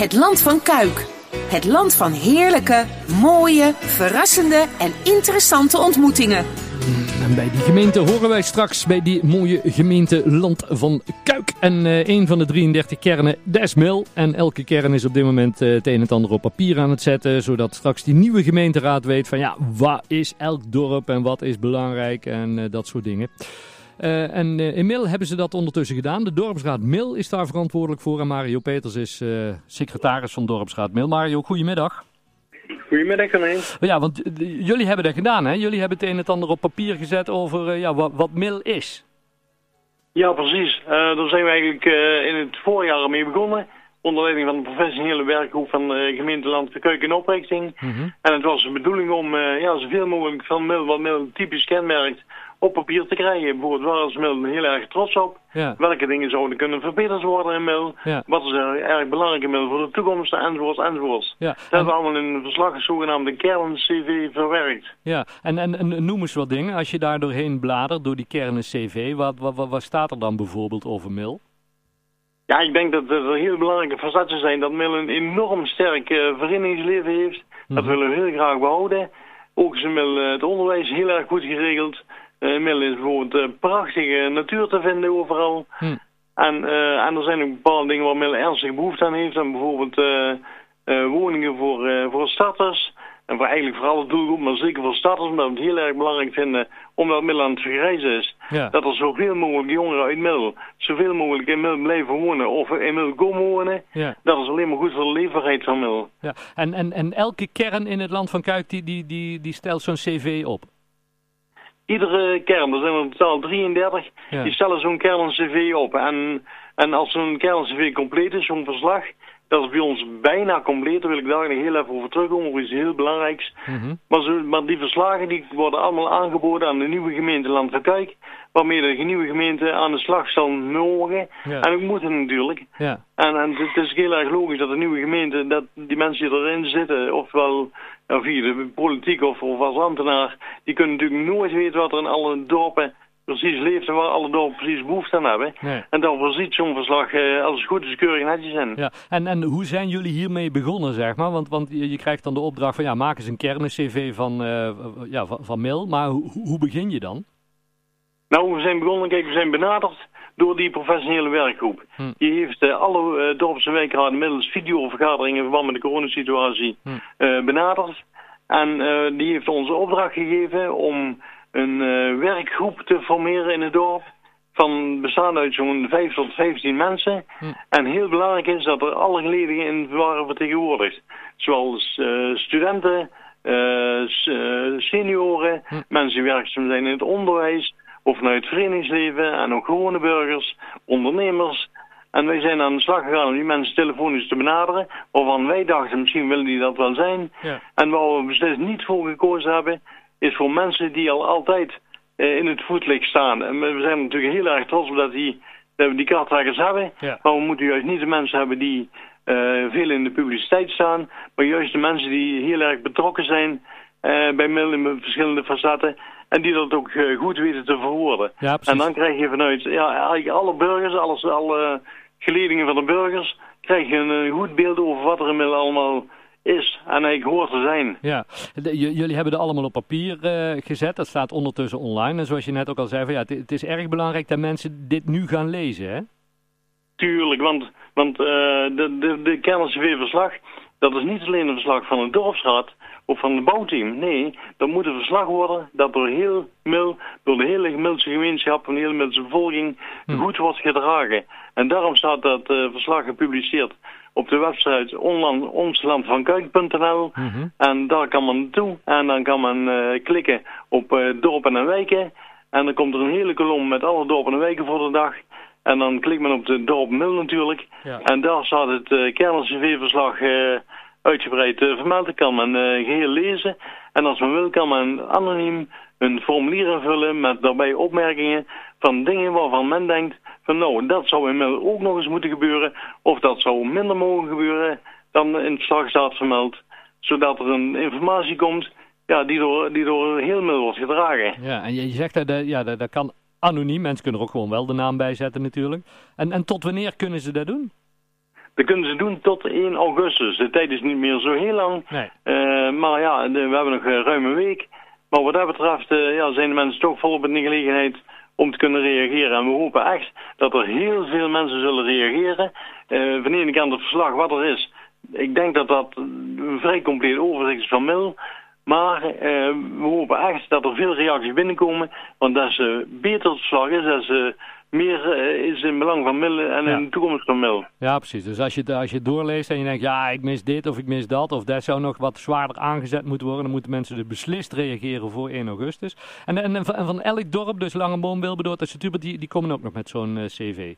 Het land van Kuik. Het land van heerlijke, mooie, verrassende en interessante ontmoetingen. En bij die gemeente horen wij straks bij die mooie gemeente Land van Kuik. En uh, een van de 33 kernen, Mil. En elke kern is op dit moment uh, het een en het ander op papier aan het zetten. Zodat straks die nieuwe gemeenteraad weet van ja, wat is elk dorp en wat is belangrijk en uh, dat soort dingen. Uh, en uh, in Mil hebben ze dat ondertussen gedaan. De dorpsraad Mil is daar verantwoordelijk voor. En Mario Peters is uh, secretaris van dorpsraad Mil. Mario, goedemiddag. Goedemiddag, René. Ja, want jullie hebben dat gedaan, hè? Jullie hebben het een en ander op papier gezet over ja, wat, wat Mil is. Ja, precies. daar zijn we eigenlijk in het voorjaar mee begonnen. Onder leiding van de professionele werkgroep van de gemeenteland Keuken en Oprichting. Mm -hmm. En het was de bedoeling om ja, zoveel mogelijk van Mil, wat Mil typisch kenmerkt, op papier te krijgen. Bijvoorbeeld, waar is Mil heel erg trots op? Ja. Welke dingen zouden kunnen verbeterd worden in? Ja. Wat is er erg belangrijk in voor de toekomst? Enzovoorts, enzovoorts. Ja. Dat hebben we allemaal in een verslag, een zogenaamde kern-CV, verwerkt. Ja, en, en, en noem eens wat dingen. Als je daar doorheen bladert, door die kernen-CV, wat, wat, wat, wat staat er dan bijvoorbeeld over Mil? Ja, ik denk dat er heel belangrijke facetten zijn. Dat Mil een enorm sterk uh, verenigingsleven heeft. Mm. Dat willen we heel graag behouden. Ook is Mil uh, het onderwijs heel erg goed geregeld. Uh, Mil is bijvoorbeeld uh, prachtige natuur te vinden overal. Hm. En, uh, en er zijn ook bepaalde dingen waar Mil ernstig behoefte aan heeft. En bijvoorbeeld woningen voor, voor starters. En voor eigenlijk voor alle doelgroepen, maar zeker voor starters. Omdat we het heel erg belangrijk vinden, omdat Mil aan het vergrijzen is. Ja. Dat er zoveel mogelijk jongeren uit Mil, zoveel mogelijk in Mil blijven wonen. Of in Mil komen wonen. Ja. Dat is alleen maar goed voor de leefbaarheid van Mil. Ja. En, en, en elke kern in het land van Kuik, die, die, die, die stelt zo'n cv op? Iedere kern, er zijn er in totaal 33, ja. die stellen zo'n kern een cv op. En, en als zo'n kern cv compleet is, zo'n verslag, dat is bij ons bijna compleet. Daar wil ik daar nog heel even over terugkomen, over iets heel belangrijks. Mm -hmm. maar, zo, maar die verslagen die worden allemaal aangeboden aan de nieuwe gemeente Land van Kuik. Waarmee de nieuwe gemeente aan de slag zal mogen. Ja. En ook moeten natuurlijk. Ja. En, en het is heel erg logisch dat de nieuwe gemeente, dat die mensen die erin zitten, ofwel ja, via de politiek of, of als ambtenaar, die kunnen natuurlijk nooit weten wat er in alle dorpen precies leeft en waar alle dorpen precies behoefte aan hebben. Nee. En dan ziet zo'n verslag, eh, als het goed is, keurig netjes in. Ja. En, en hoe zijn jullie hiermee begonnen, zeg maar? Want, want je, krijgt dan de opdracht van, ja, maak eens een kern-cv van, uh, ja, van, van Mil. Maar hoe, hoe begin je dan? Nou, we zijn begonnen, kijk, we zijn benaderd door die professionele werkgroep. Hm. Die heeft uh, alle uh, dorps- en wijkraden middels videovergaderingen in verband met de coronasituatie hm. uh, benaderd. En die heeft ons opdracht gegeven om een werkgroep te formeren in het dorp. Van bestaande uit zo'n 5 tot 15 mensen. Hm. En heel belangrijk is dat er alle geledigen in waren vertegenwoordigd. Zoals studenten, senioren, hm. mensen die werkzaam zijn in het onderwijs of vanuit het verenigingsleven en ook gewone burgers, ondernemers. En wij zijn aan de slag gegaan om die mensen telefonisch te benaderen, waarvan wij dachten misschien willen die dat wel zijn. Ja. En waar we beslist niet voor gekozen hebben, is voor mensen die al altijd uh, in het voetlicht staan. En we zijn natuurlijk heel erg trots op dat, die, dat we die karttrekkers hebben, ja. maar we moeten juist niet de mensen hebben die uh, veel in de publiciteit staan, maar juist de mensen die heel erg betrokken zijn uh, bij middel in verschillende facetten. En die dat ook uh, goed weten te verwoorden. Ja, en dan krijg je vanuit ja, alle burgers, alles, alle geledingen van de burgers, krijg je een, een goed beeld over wat er inmiddels allemaal is en eigenlijk hoort te zijn. Ja, de, jullie hebben het allemaal op papier uh, gezet. Dat staat ondertussen online. En zoals je net ook al zei, van, ja, het, is erg belangrijk dat mensen dit nu gaan lezen, hè? Tuurlijk, want, want uh, de, de, de kennis-verslag, dat is niet alleen een verslag van de dorpsraad of van het bouwteam. Nee, dat moet een verslag worden dat door heel Mil, door de hele Milse gemeenschap en de hele Milse bevolking Hm. goed wordt gedragen. En daarom staat dat uh, verslag gepubliceerd op de website onslandvankuik.nl Mhm. en daar kan man naartoe en dan kan men uh, klikken op uh, dorpen en wijken en dan komt er een hele kolom met alle dorpen en wijken voor de dag en dan klikt men op de dorp Mil natuurlijk Ja. en daar staat het uh, kernel-CV-verslag uh, uitgebreid uh, vermeld. Ik kan men uh, geheel lezen. En als men wil kan men anoniem een formulier invullen met daarbij opmerkingen van dingen waarvan men denkt van nou, dat zou inmiddels ook nog eens moeten gebeuren. Of dat zou minder mogen gebeuren dan in het verslag staat vermeld. Zodat er een informatie komt ja, die, door, die door heel middel wordt gedragen. Ja, en je zegt dat, dat, ja, dat, dat kan anoniem. Mensen kunnen er ook gewoon wel de naam bij zetten natuurlijk. En, en tot wanneer kunnen ze dat doen? Dat kunnen ze doen tot 1 augustus. De tijd is niet meer zo heel lang. Nee. Eh, maar ja, we hebben nog uh, ruim een week. Maar wat dat betreft ja, zijn de mensen toch volop in de gelegenheid om te kunnen reageren. En we hopen echt dat er heel veel mensen zullen reageren. van de ene kant het verslag wat er is. Ik denk dat dat een vrij compleet overzicht is van Mil. Maar we hopen echt dat er veel reacties binnenkomen. Want dat is beter het verslag is, dat is meer uh, is in belang van Mil en in de toekomst van Mil. Ja, precies. Dus als je, als je doorleest en je denkt, ja, ik mis dit of ik mis dat, of dat zou nog wat zwaarder aangezet moeten worden, dan moeten mensen dus beslist reageren voor 1 augustus. En, en, en van elk dorp, dus Langeboom, Wilbedoort en Setubert, die, die komen ook nog met zo'n uh, cv.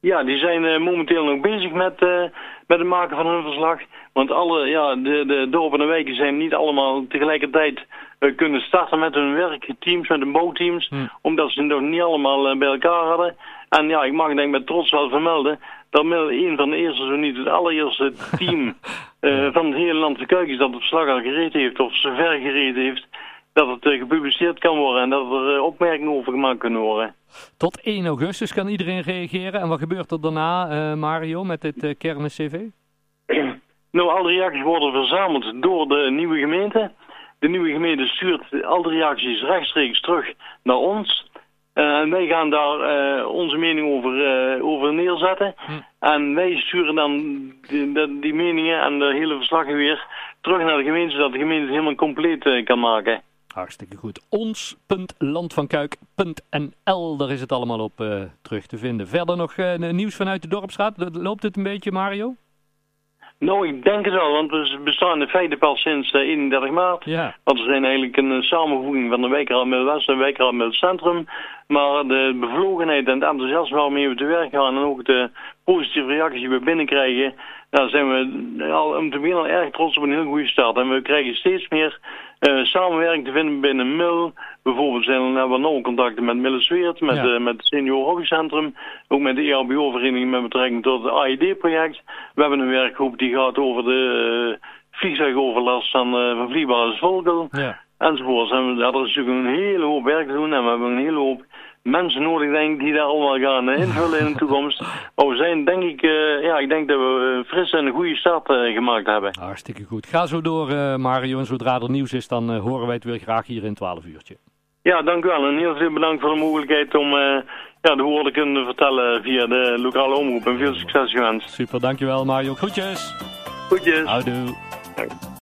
Ja, die zijn uh, momenteel nog bezig met, uh, met het maken van hun verslag. Want alle, ja, de, de dorpen en wijken zijn niet allemaal tegelijkertijd uh, kunnen starten met hun werkteams, met hun bouwteams. Hm. Omdat ze nog niet allemaal bij elkaar hadden. En ja, ik mag denk met trots wel vermelden dat Mil een van de eerste, zo niet het allereerste team van het hele land van Kuikens dat het verslag al gereed heeft of zover gereed heeft dat het gepubliceerd kan worden en dat er opmerkingen over gemaakt kunnen worden. Tot 1 augustus kan iedereen reageren. En wat gebeurt er daarna, Mario, met dit kernen-cv? Nou, al die reacties worden verzameld door de nieuwe gemeente. De nieuwe gemeente stuurt al die reacties rechtstreeks terug naar ons. En wij gaan daar onze mening over, over neerzetten. Hm. En wij sturen dan die, die, meningen en de hele verslagen weer terug naar de gemeente, zodat de gemeente het helemaal compleet kan maken. Hartstikke goed. Ons.landvankuik.nl, daar is het allemaal op terug te vinden. Verder nog nieuws vanuit de Dorpsstraat. Loopt het een beetje, Mario? Nou, ik denk het wel, want we bestaan in feite pas sinds uh, 31 maart. Ja. Want we zijn eigenlijk een samenvoeging van de wijkraad West en wijkraad Centrum. Maar de bevlogenheid en het enthousiasme waarmee we te werk gaan en ook de positieve reacties die we binnenkrijgen, daar zijn we al om te beginnen al erg trots op een heel goede start. En we krijgen steeds meer uh, samenwerking te vinden binnen MIL. Bijvoorbeeld zijn, hebben we nauwe contacten met Millesweert, met, ja. uh, met het Senior Hobbycentrum. Ook met de EHBO-vereniging met betrekking tot het AID-project. We hebben een werkgroep die gaat over de uh, vliegtuigoverlast van, van vliegbasis Volkel. Ja. Enzovoort. En we, er is natuurlijk een hele hoop werk te doen en we hebben een hele hoop mensen nodig, denk ik, die daar allemaal gaan uh, invullen in de toekomst. Maar we zijn, denk ik, uh, ja, ik denk dat we een frisse en een goede start uh, gemaakt hebben. Hartstikke goed. Ga zo door, Mario. En zodra er nieuws is, dan horen wij het weer graag hier in 12 uurtje. Ja, dank u wel. En heel veel bedankt voor de mogelijkheid om ja, de woorden te kunnen vertellen via de lokale omroep. En veel succes gewenst. Super, dankjewel Mario. Groetjes. Groetjes. Houdoe. Dank.